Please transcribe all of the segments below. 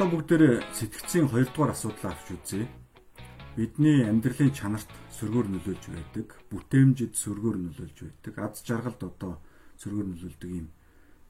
одоо бүгдээр сэтгцийн 2 дугаар асуудлаа авч үзье. Бидний амьдралын чанарт сөргөөр нөлөөлж байдаг, бүтээмжид сөргөөр нөлөөлж байдаг, аз жаргалд одоо сөргөөр нөлөөлдөг юм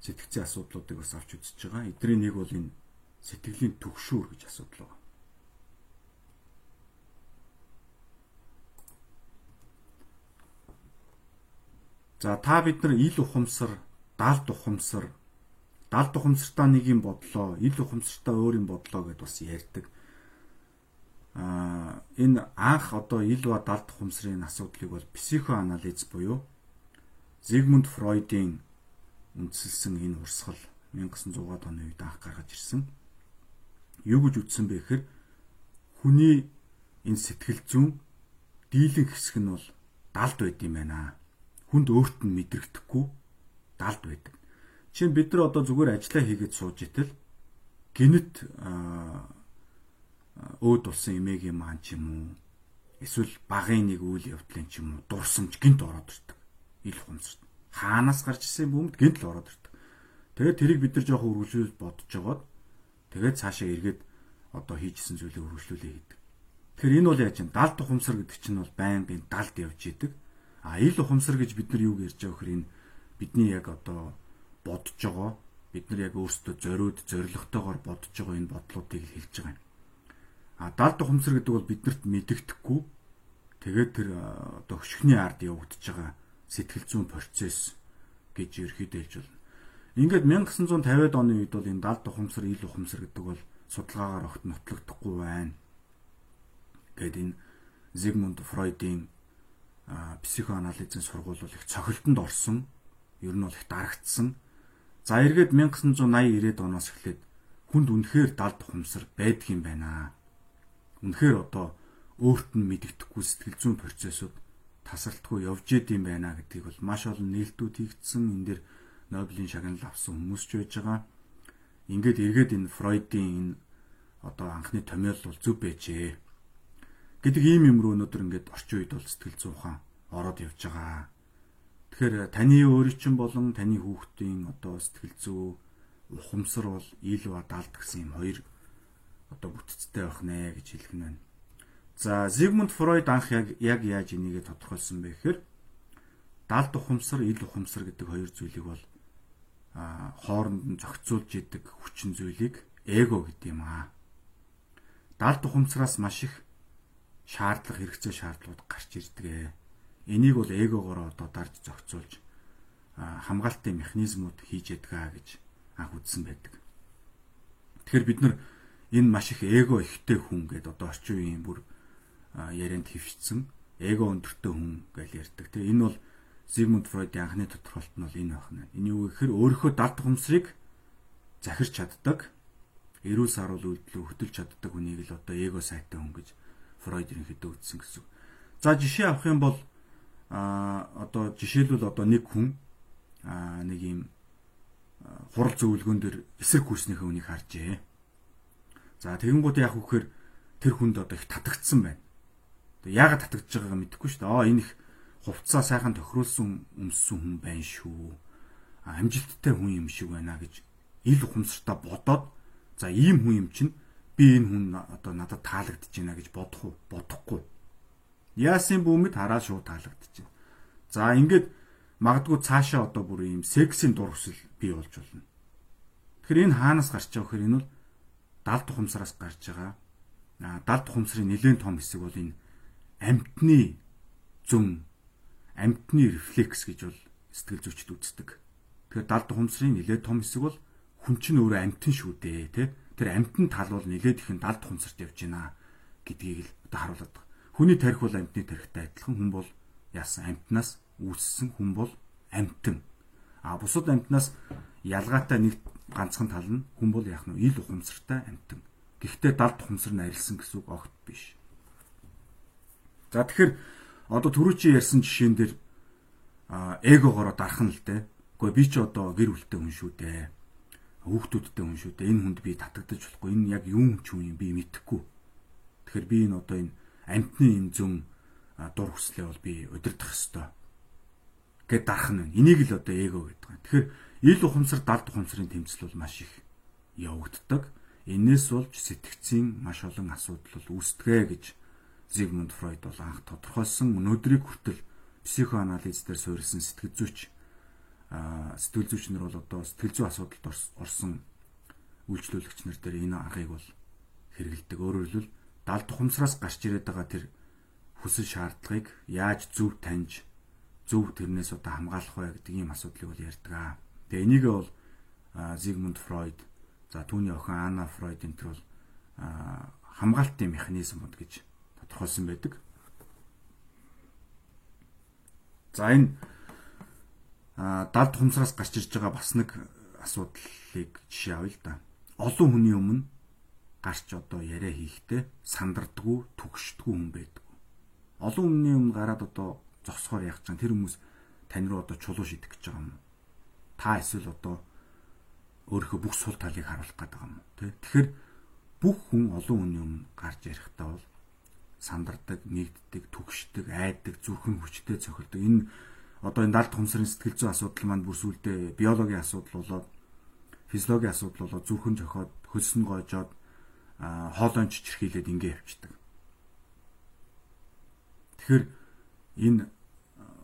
сэтгцийн асуудлуудыг бас авч үзэж байгаа. Эдний нэг бол энэ сэтгэлийн төгшүүр гэж асуудал байна. За та бид нар ил ухамсар, даалт ухамсар далд ухамсартаа нэг юм бодлоо, ил ухамсартаа өөр юм бодлоо гэдээ бас ярьдаг. Аа энэ анх одоо ил ба далд ухамсарын асуудлыг бол психоанализ буюу Зигмунд Фройдын үндсэлсэн энэ урсгал 1900-аад оны үед анх гаргаж ирсэн. Юу гэж үздсэн бэ гэхээр хүний энэ сэтгэл зүйн дийлэн хэсэг нь бол далд байд юм байна. Хүнд өөрт нь мэдрэгдэхгүй далд байдаг. Чинь бид нар одоо зүгээр ажиллаа хийгээд сууж итэл гинэт өөд болсон эмээгийн маань ч юм уу эсвэл багын нэг үйл явдлын ч юм уу дурсамж гинт ороод ирдэг. Ил хумсарт. Хаанаас гарч ирсэн бүүмд гинт л ороод ирдэг. Тэгээд тэрийг бид нар жоохон үргэлжлүүлж бодож жагаад тэгээд цаашаа эргээд одоо хийжсэн зүйлийг үргэлжлүүлээ хийдэг. Тэгэхээр энэ бол яаж юм? Далд ухамсар гэдэг чинь бол байнгын далд явж идэг. А ил ухамсар гэж бид нар юу ярьж байгаа вөхөр энэ бидний яг одоо бодож байгаа бид нар яг өөрсдөө зориуд зоригтойгоор бодож байгаа энэ бодлуудыг хэлж байгаа юм. А далд ухамсар гэдэг бол биднэрт мэдэгдэхгүй тэгээд тэр одоо хөшгөний ард явагдаж байгаа сэтгэл зүйн процесс гэж ерөөхдөө хэлж байна. Ингээд 1950-ад оны үед бол энэ далд ухамсар, ил ухамсар гэдэг бол судалгаагаар огт нотлогдохгүй байна. Гэт энэ Зигмунд Фройдын психоанализын сургууль бол их цохилтонд орсон. Ер нь бол их дарагдсан. За эргээд 1980 90-ад оноос эхлээд хүнд үнэхээр далд ухамсар байдаг юм байна. Үнэхээр одоо өөрт нь мэддэхгүй сэтгэл зүйн процессыг тасралтгүй явж идэм байна гэдгийг бол маш олон нээлтүүд хийгдсэн. Энэ дэр Нобелийн шагнал авсан хүмүүс ч байж байгаа. Ингээд эргээд энэ Фройдын энэ одоо анхны томьёол бол зөв байжээ. гэдэг ийм юм руу өнөөдөр ингээд орчин үед бол сэтгэл зүйн ухаан ороод явж байгаа. Тэгэхээр таны өөрийн чинь болон таны хүүхдийн одоо сэтгэл зүй ухамсар бол ил ба далд гэсэн юм хоёр одоо бүтцтэй байх нэ гэж хэлэх нь байна. За Зигмунд Фройд анх яг яг яаж энийгээ тодорхойлсон бэ гэхээр далд ухамсар, ил ухамсар гэдэг хоёр зүйлийг бол хооронд нь зохицуулж идэг хүчин зүйлийг эго гэдэг юм аа. Далд ухамсараас маш их шаардлага хэрэгцээ шаардлагууд гарч ирдэг. Энийг бол эгогоор одоо дарж зохицуулж хамгаалтын механизмууд хийж ядгаа гэж анх үзсэн байдаг. Тэгэхээр бид нар энэ маш их эго ихтэй хүн гэдээ одоо орчин үеийн бүр ярианд хөвчсөн эго өндөртэй хүн гэж ярьдаг. Тэгээ энэ бол Зигмунд Фройдын анхны тодорхойлт нь бол энэ байна. Энэ юу гэхээр өөрийнхөө далд хумсрыг захирч чаддаг, эрүүл саруул үйлдэл хөтөлж чаддаг хүнийг л одоо эго сайтай хүн гэж Фройд ерөнхийдөө үзсэн гэсэн. За жишээ авах юм бол а одоо жишээлбэл одоо нэг хүн а нэг юм хурал зөвлөгөөн дээр эсрэг хүүснийхээ үнийг харжээ. За тэгэнгүүт яах вөхөр тэр хүнд одоо их татагдсан байна. Тэгээ яагаад татагдж байгаагаа мэдэхгүй шүү дээ. Аа энэ их хувцаа сайхан тохируулсан өмссөн хүн байна шүү. Амжилттай хүн юм шиг байна гэж ил ухамсартаа бодоод за ийм хүн юм чинь би энэ хүн одоо надад таалагдж байна гэж бодох уу? Бодохгүй Яасын бүүмэд хараад шууд таалагдчихэв. За ингээд магадгүй цаашаа одоо бүр ийм сексийн дур хүсэл бий болж болно. Тэгэхээр энэ хаанаас гарч байгаа гэхээр энэ бол далд тухамсараас гарч байгаа. Аа далд тухамсрын нэлээд том хэсэг бол энэ амтны зүн амтны рефлекс гэж бол сэтгэл зүйчд үздэг. Тэгэхээр далд тухамсрын нэлээд том хэсэг бол хүн чинь өөрөө амтэн шүү дээ, тэ? Тэр амтэн тал бол нэлээд ихэн далд тухамсарт явж байна гэдгийг л одоо харуулдаг. Хүний тарих бол амьтны тарихтай адилхан хүн бол яасан амьтнаас үүссэн хүн бол амьтан. А бусад амьтнаас ялгаатай нэг ганцхан тал нь хүн бол яах нь ил ухамсартай амьтан. Гэхдээ далд ухамсар нь арилсан гэсэн үг огт биш. За тэгэхээр одоо түрүүчийн ярьсан жишээн дээр эгогоороо дарах нь л дээ. Гэхдээ би ч одоо гэр бүлтэй хүн шүү дээ. Хүүхдүүдтэй хүн шүү дээ. Энэ хүнд би татагдаж болохгүй. Энэ яг юу ч юм би мэдэхгүй. Тэгэхээр би энэ одоо энэ амтны юм зүм дур хүслээ бол би удирдах ёстой гэд дарах нь. Энийг л одоо эго гэдэг. Тэгэхээр ил ухамсар далд ухамсарын тэмцэл бол маш их явагддаг. Энээс болж сэтгцийн маш олон асуудал үүсдэгэ гэж Зигмунд Фройд бол анх тодорхойлсон өнөөдрийг хүртэл психоанализ дээр суурилсан сэтгэл зүйч а сэтгэл зүйчнэр бол одоо сэтгэл зүй асуудалд орсон үйлчлүүлэгч нар дээр энэ аргыг бол хэрэгэлдэг. Өөрөөр хэлбэл далд тухамсраас гарч ирээд байгаа тэр хүсэл шаардлагыг яаж зөв таньж зөв тэрнээс одоо хамгаалах вэ гэдэг ийм асуудлыг бол ярьдаг. Тэгээ энийг бол Зигмунд Фройд за түүний охин Анна Фройд энэ төр бол хамгаалтын механизмууд гэж тодорхойлсон байдаг. За энэ далд тухамсраас гарч ирж байгаа бас нэг асуудлыг жишээ авъя л да. Олон хүний өмнө гарч одоо яриа хийхдээ сандардггүй, түгшдггүй хүн байдаг олон өмнөний өмнө гараад одоо зогсохоор яах чам тэр хүмүүс тань руу одоо чулуу шидэх гэж байгаа юм. Та эсвэл одоо өөрийнхөө бүх сул талыг харуулах байгаа юм. Тэгэхээр бүх хүн олон хүний өмнө гарч ярихдаа бол сандардаг, нэгддэг, түгшдэг, айдаг, зүрхэн хүчтэй цохилдог. Энэ одоо энэ далд хумсрын сэтгэл зүйн асуудал маань бүр сүлдээ биологийн асуудал болоод физиологийн асуудал болоод зүрхэн зохиод хөлс нь гоожоод хоолойн чичирхийлээд ингэ явчихдаг. Тэгэхээр энэ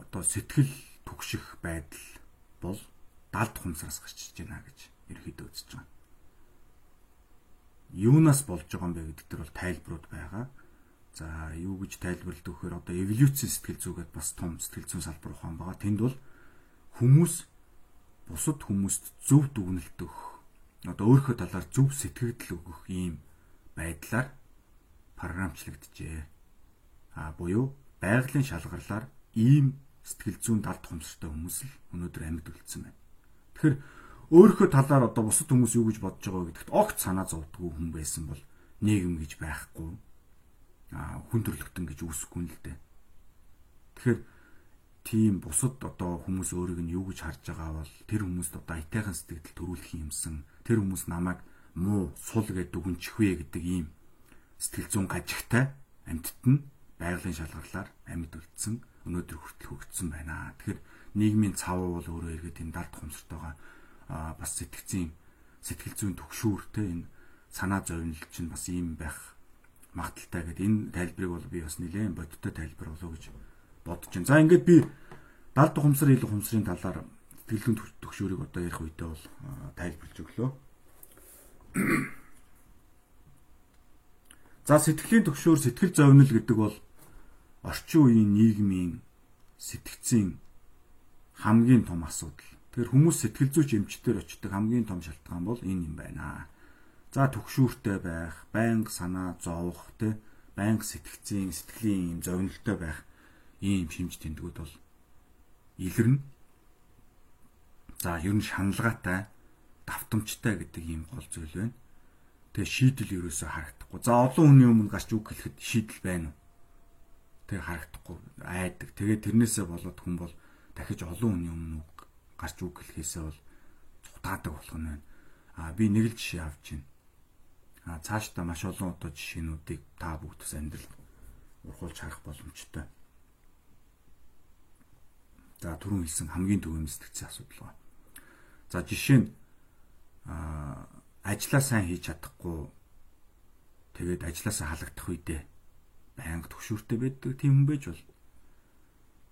одоо сэтгэл түгших байдал бол далд хумсраас гарч иж байна гэж ерөөдөө үзэж байгаа. Юунаас болж байгаа юм бэ гэдэг төр бол тайлбарууд байгаа. За юу гэж тайлбарладаг вэхээр одоо эволюцийн сэтгэл зүгээд бас том сэтгэл зүйн салбар ухаан байгаа. Тэнд бол хүмүүс бусад хүмүүст зөв дүгнэлт өгөх одоо өөрийнхөө талаар зөв сэтгэгдэл өгөх ийм байдлаар програмчлагджээ. А буюу байгалийн шалгарлаар ийм сэтгэл зүйн талд хумсартай хүмүүс л өнөөдөр амьд үлдсэн байна. Тэгэхээр өөрийнхөө талаар одоо бусад хүмүүс юу гэж бодож байгаа гэдэгт огт санаа зовдгүй хүн байсан бол нийгэм гэж байхгүй а хүн төрлөختөн гэж үүсэхгүй л дээ. Тэгэхээр тийм бусад одоо хүмүүс өөрийг нь юу гэж харж байгаа бол тэр хүмүүст одоо аятайхан сэтгэл төрүүлэх юмсан тэр хүмүүс намайг муу сул гэдэг дүгнчих вэ гэдэг ийм сэтгэл зүйн гажигтай амьтд нь байгалийн шалгарлаар амьд үлдсэн өнөөдөр хүртэл хөгжсөн байна. Тэгэхээр нийгмийн цав бол өөрөө эргээд энэ далд хумсартайгаа бас сэтгцийн сэтгэл зүйн төгшүүр те энэ санаа зовнил чинь бас ийм байх магадaltaй гэдэг энэ тайлбарыг бол би бас нэлээд бодиттой тайлбар болов гэж бодож байна. За ингээд би далд хумсар ил хумсрын талаар сэтгэл зүйн төгшүүрийг одоо ярих үедээ бол тайлбарлаж өглөө. За сэтгэлийн төгшөөр сэтгэл зовнил гэдэг бол орчин үеийн нийгмийн сэтгцийн хамгийн том асуудал. Тэгэхээр хүмүүс сэтгэл зүйч эмчтэр очдог хамгийн том шалтгаан бол энэ юм байна. За төгшүүртэй байх, байнга санаа зовох, тэ байнга сэтгцийн, сэтгэлийн юм зовнилтой байх ийм шимж тэмдгүүд бол илэрнэ. За ер нь шаналгаатай, давтамжтай гэдэг ийм гол зүйл байна. Тэгээ шийдэл ерөөсөө харагдахгүй. За олон хүний өмнө гарч үг хэлэхэд шийдэл байна уу? тэг харагдахгүй айдаг. Тэгээд тэрнээсээ болоод хүн бол дахиж олон хүний өмнө гарч үг хэлхээсээ бол цутаадаг болох нь байна. А би нэг л жишээ авч байна. А цаашдаа маш олон одоо жишээнүүдийг та бүгд бас амьдрал урхуулж харах боломжтой. За түрүүн хэлсэн хамгийн төвийн сэтгцийн асуудал байна. За жишээ нь а ажлаа сайн хийж чадахгүй. Тэгээд ажлаасаа халагдах үедээ байнга төвшөртэй байдаг тийм хүн байж бол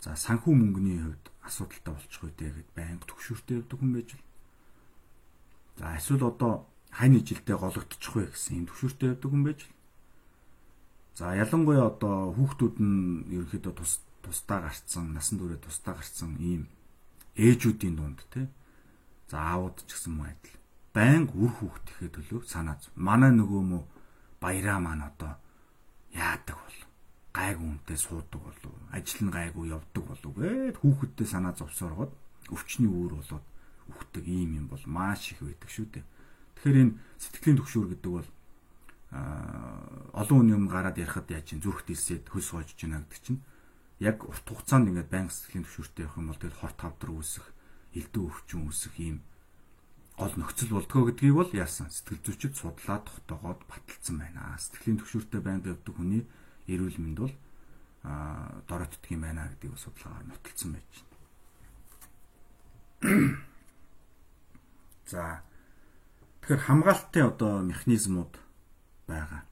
за санхүү мөнгөний хувьд асуудалтай болчих үү тэгээд байнга төвшөртэй байдаг хүн байж бол. За эсвэл одоо хань жилдээ гологдчих вэ гэсэн юм төвшөртэй байдаг хүн байж бол. За ялангуяа одоо хүүхдүүд нь ерөөхдөө тус тусдаа гарцсан насан туршид тусдаа гарцсан ийм ээжүүдийн дунд те. За аауд ч гэсэн муу адил байнга үр хүүхд ихэд төлөв санаа манай нөгөө мө баяраа маань одоо яадаг бол гайгүй үнтэй суудаг болов ажил нь гайгүй явдаг болов гэд хүүхэдтэй санаа зовсооргоод өвчний үүр болоод үхдэг ийм юм бол маш их байдаг шүү дээ. Тэгэхээр энэ сэтгэлийн төгшөөр гэдэг бол олон хүний өмнө гараад ярихад яа чин зүрх дэлсээд хөлс гоожж байна гэдэг чинь яг урт хугацаанд ингээд банк сэтгэлийн төвшөртэй явах юм бол тэгэл хорт хавдар үүсэх, элдв өвчин үүсэх ийм гол нөхцөл болдгоо гэдгийг бол яасан сэтгэл зүйчид судлаад тогтоогоод баталсан байна. Сэтгэлийн төвшөртэй байнг явдаг хүний эрүүл мэнд бол а дороотдг юм байна гэдгийг судалгаагаар нотолсон байж байна. За Тэгэхээр хамгаалтын одоо механизмууд байгаа.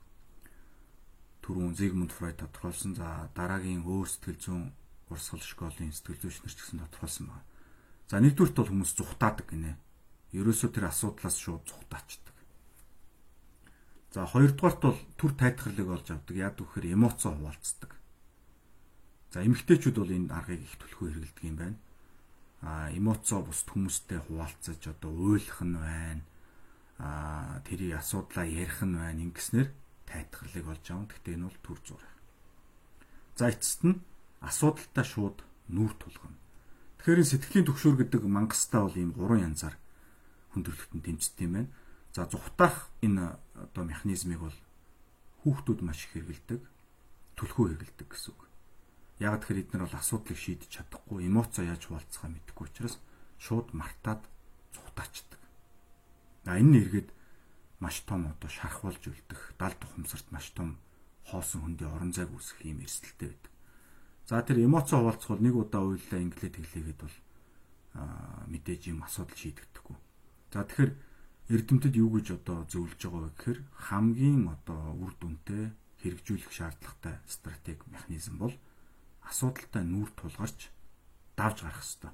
Түрүүн Зигмунд Фройд тодорхойлсон. За дараагийн өөр сэтгэл зүйн урсгал школын сэтгэл зүйч нар ч гэсэн тодорхойлсон байна. За нэгдүгürt бол хүмүүс зүхтаадаг гинэ. Ерөөсөө тэр асуудлаас шууд зүхтаачдаг. За хоёрдугаарт бол төр тайтгарлыг олж авдаг. Яг үхээр эмоцоо хуваалцдаг. За эмэгтэйчүүд бол энэ аргыг их төлхөө хэрэгэлдэг юм байна. А эмоцоо бусд хүмүүстэй хуваалцаж одоо уйлах нь байна. А тэрий асуудлаа ярих нь байна. Ингэснээр тайтгарлыг олж авна. Гэхдээ энэ бол төр зураг. За эцэст нь асуудалтай шууд нүүр тулгана. Тэгэхээр сэтгэлийн төгшөөр гэдэг мангастаа бол ийм гурван янзаар хүндрэлтэн тэмцдэг юм байна. За зүхтаах энэ одоо механизмыг бол хүүхдүүд маш их хэрэгэлдэг, түлхүү хэрэгэлдэг гэсэн үг. Яг тэгэхээр эдгээр бол асуудлыг шийдэж чадахгүй, эмоцоо яаж хуваалцахаа мэдэхгүй учраас шууд мартаад зүхтаачдаг. А энэ нь эргээд маш том одоо шархвалж үлдэх, дал тухамсарт маш том хоосон хөндий орон зайг үүсгэх юм эрсдэлтэй байдаг. За тэр эмоцоо хуваалцах бол нэг удаа уйллаа инглээ тэглээгээд бол мэдээж юм асуудал шийдэгдэхгүй. За тэгэхээр эрдэмтэд юу гэж одоо зөвлөж байгаа вэ гэхээр хамгийн одоо үр дүнтэй хэрэгжүүлэх шаардлагатай стратеги механизм бол асуудалтай нүүр тулгарч давж гарах хэрэгтэй.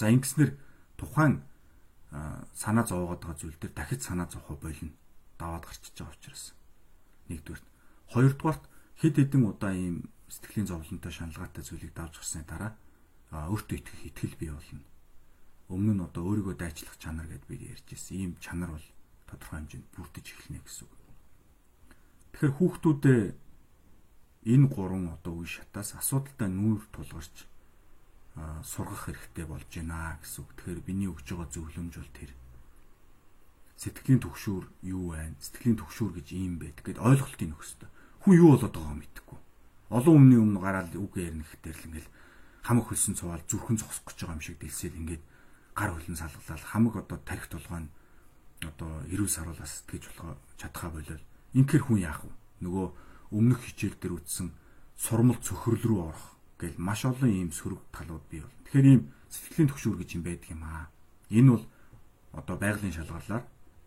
За ингэснээр тухайн санаа зовоогоод байгаа зүйл дээр дахиж санаа зовхоо болно. Даваад гарчиж байгаа учраас. Нэгдүгээр. Хоёрдугаарт хэд хэдэн удаа ийм сэтгэлийн зовлонтой шаналгаатай зүйлийг давж гарсны дараа өөртөө итгэх итгэл бий болно. Өмнө нь одоо өөрийгөө дайчлах чанар гэдээ би ярьж ирсэн. Ийм чанар бол тодорхой хэмжээнд бүрдэж эхэлнэ гэсэн үг. Тэгэхээр хүүхдүүдээ энэ гурван одоо үе шатаас асуудалтай нүүр тулгарч сургах хэрэгтэй болж байна гэсэн үг. Тэгэхээр биний өгж байгаа зөвлөмж бол тэр. Сэтгэлийн төгшүүр юу вэ? Сэтгэлийн төгшүүр гэж ийм байдаг гэд ойлголтыг нөх хөстө. Хүн юу болоод байгааг мэдэхгүй. Олон өмнө өмнө гараад үг ярих гэхээр л ингээл хамаг хөлсөн цуваад зүрхэн зогсох гэж байгаа юм шиг дэлсэл ингээд гар хөлн салгалал хамаг одоо тарих толгой нь одоо эрүүл саруулаас гэж болохоо чадхаа болол. Инхээр хүн яах вэ? Нөгөө өмнөх хичээл дээр үтсэн сурмал цөхрөл рүү орох гэл маш олон ийм сөрөг талууд бий бол. Тэгэхээр ийм сэтгэлийн төгшүүр гэж юм байдаг юм аа. Энэ бол одоо байгалийн шалгарлаар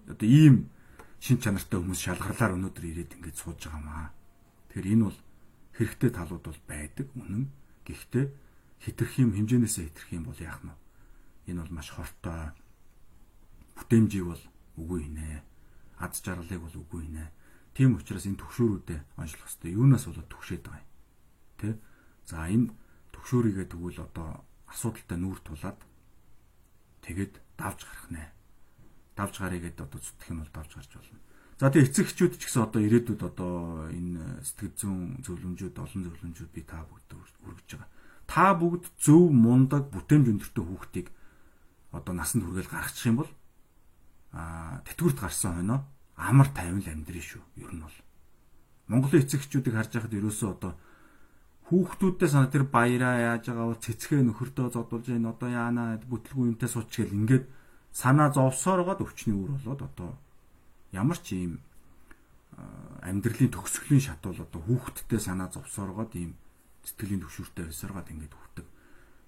одоо ийм шин чанартай хүмүүс шалгарлаар өнөөдөр ирээд ингэж сууж байгаа юм аа. Тэгэхээр энэ бол хэрэгтэй талууд бол байдаг үнэн. Гэхдээ хитрх юм хэмжээнээсээ хитрх юм бол яах нь? Энэ бол маш хортой. Бүтээмжийг бол үгүй нэ. Аз жаргалыг бол үгүй нэ Тийм учраас энэ төгшөөрүүдэд онцлох хэрэгтэй. Юунаас болоод төгшөөд байгаа юм. Тэ? За энэ төгшөөрийгээ тэгвэл одоо асуудалтай нүүр тулаад тэгэд давж гарах нэ. Давж гарыгээд одоо зүтгэх юм бол давж гарч болно. За тэгээ эцэг эхчүүд ч гэсэн одоо ирээдүйд одоо энэ сэтгэл зүйн зөвлөмжүүд, олон зөвлөмжүүд би та бүгд хүргэж байгаа. Та бүгд зөв мундаг бүтээмж өндөртэй хүүхдийг одоо насанд хүргээл гаргачих юм бол аа тэтгэврт гарсан хойноо амар тайван амьдрын шүү. Ер нь бол Монголын эцэгчүүдийг харж байхад ерөөсөө одоо хүүхдүүдтэй санаа тэр баяраа яаж байгаа бол цэцгээ нөхөртөө зодулж энэ одоо яана бүтлгүй юмтай сууч гэл ингээд санаа зовсоороод өвчний үр болоод одоо ямар ч юм амьдралын төгсгөлийн шат бол одоо хүүхдтэй санаа зовсоороод ийм сэтгэлийн төвшөртэй байсаргаад ингээд хүрдэг.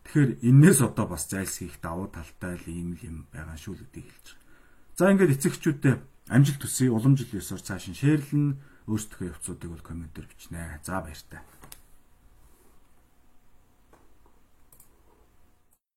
Тэгэхээр энээс одоо бас зайлсхийх давуу талтай л ийм юм байгаа шүү л гэдгийг хэлж байгаа. За ингээд эцэгчүүдтэй амжилт төсөй уламжил ёсоор цааш нь шеэрлэн өөрсдөө явцуудыг бол комментээр бичнэ. За баяртай.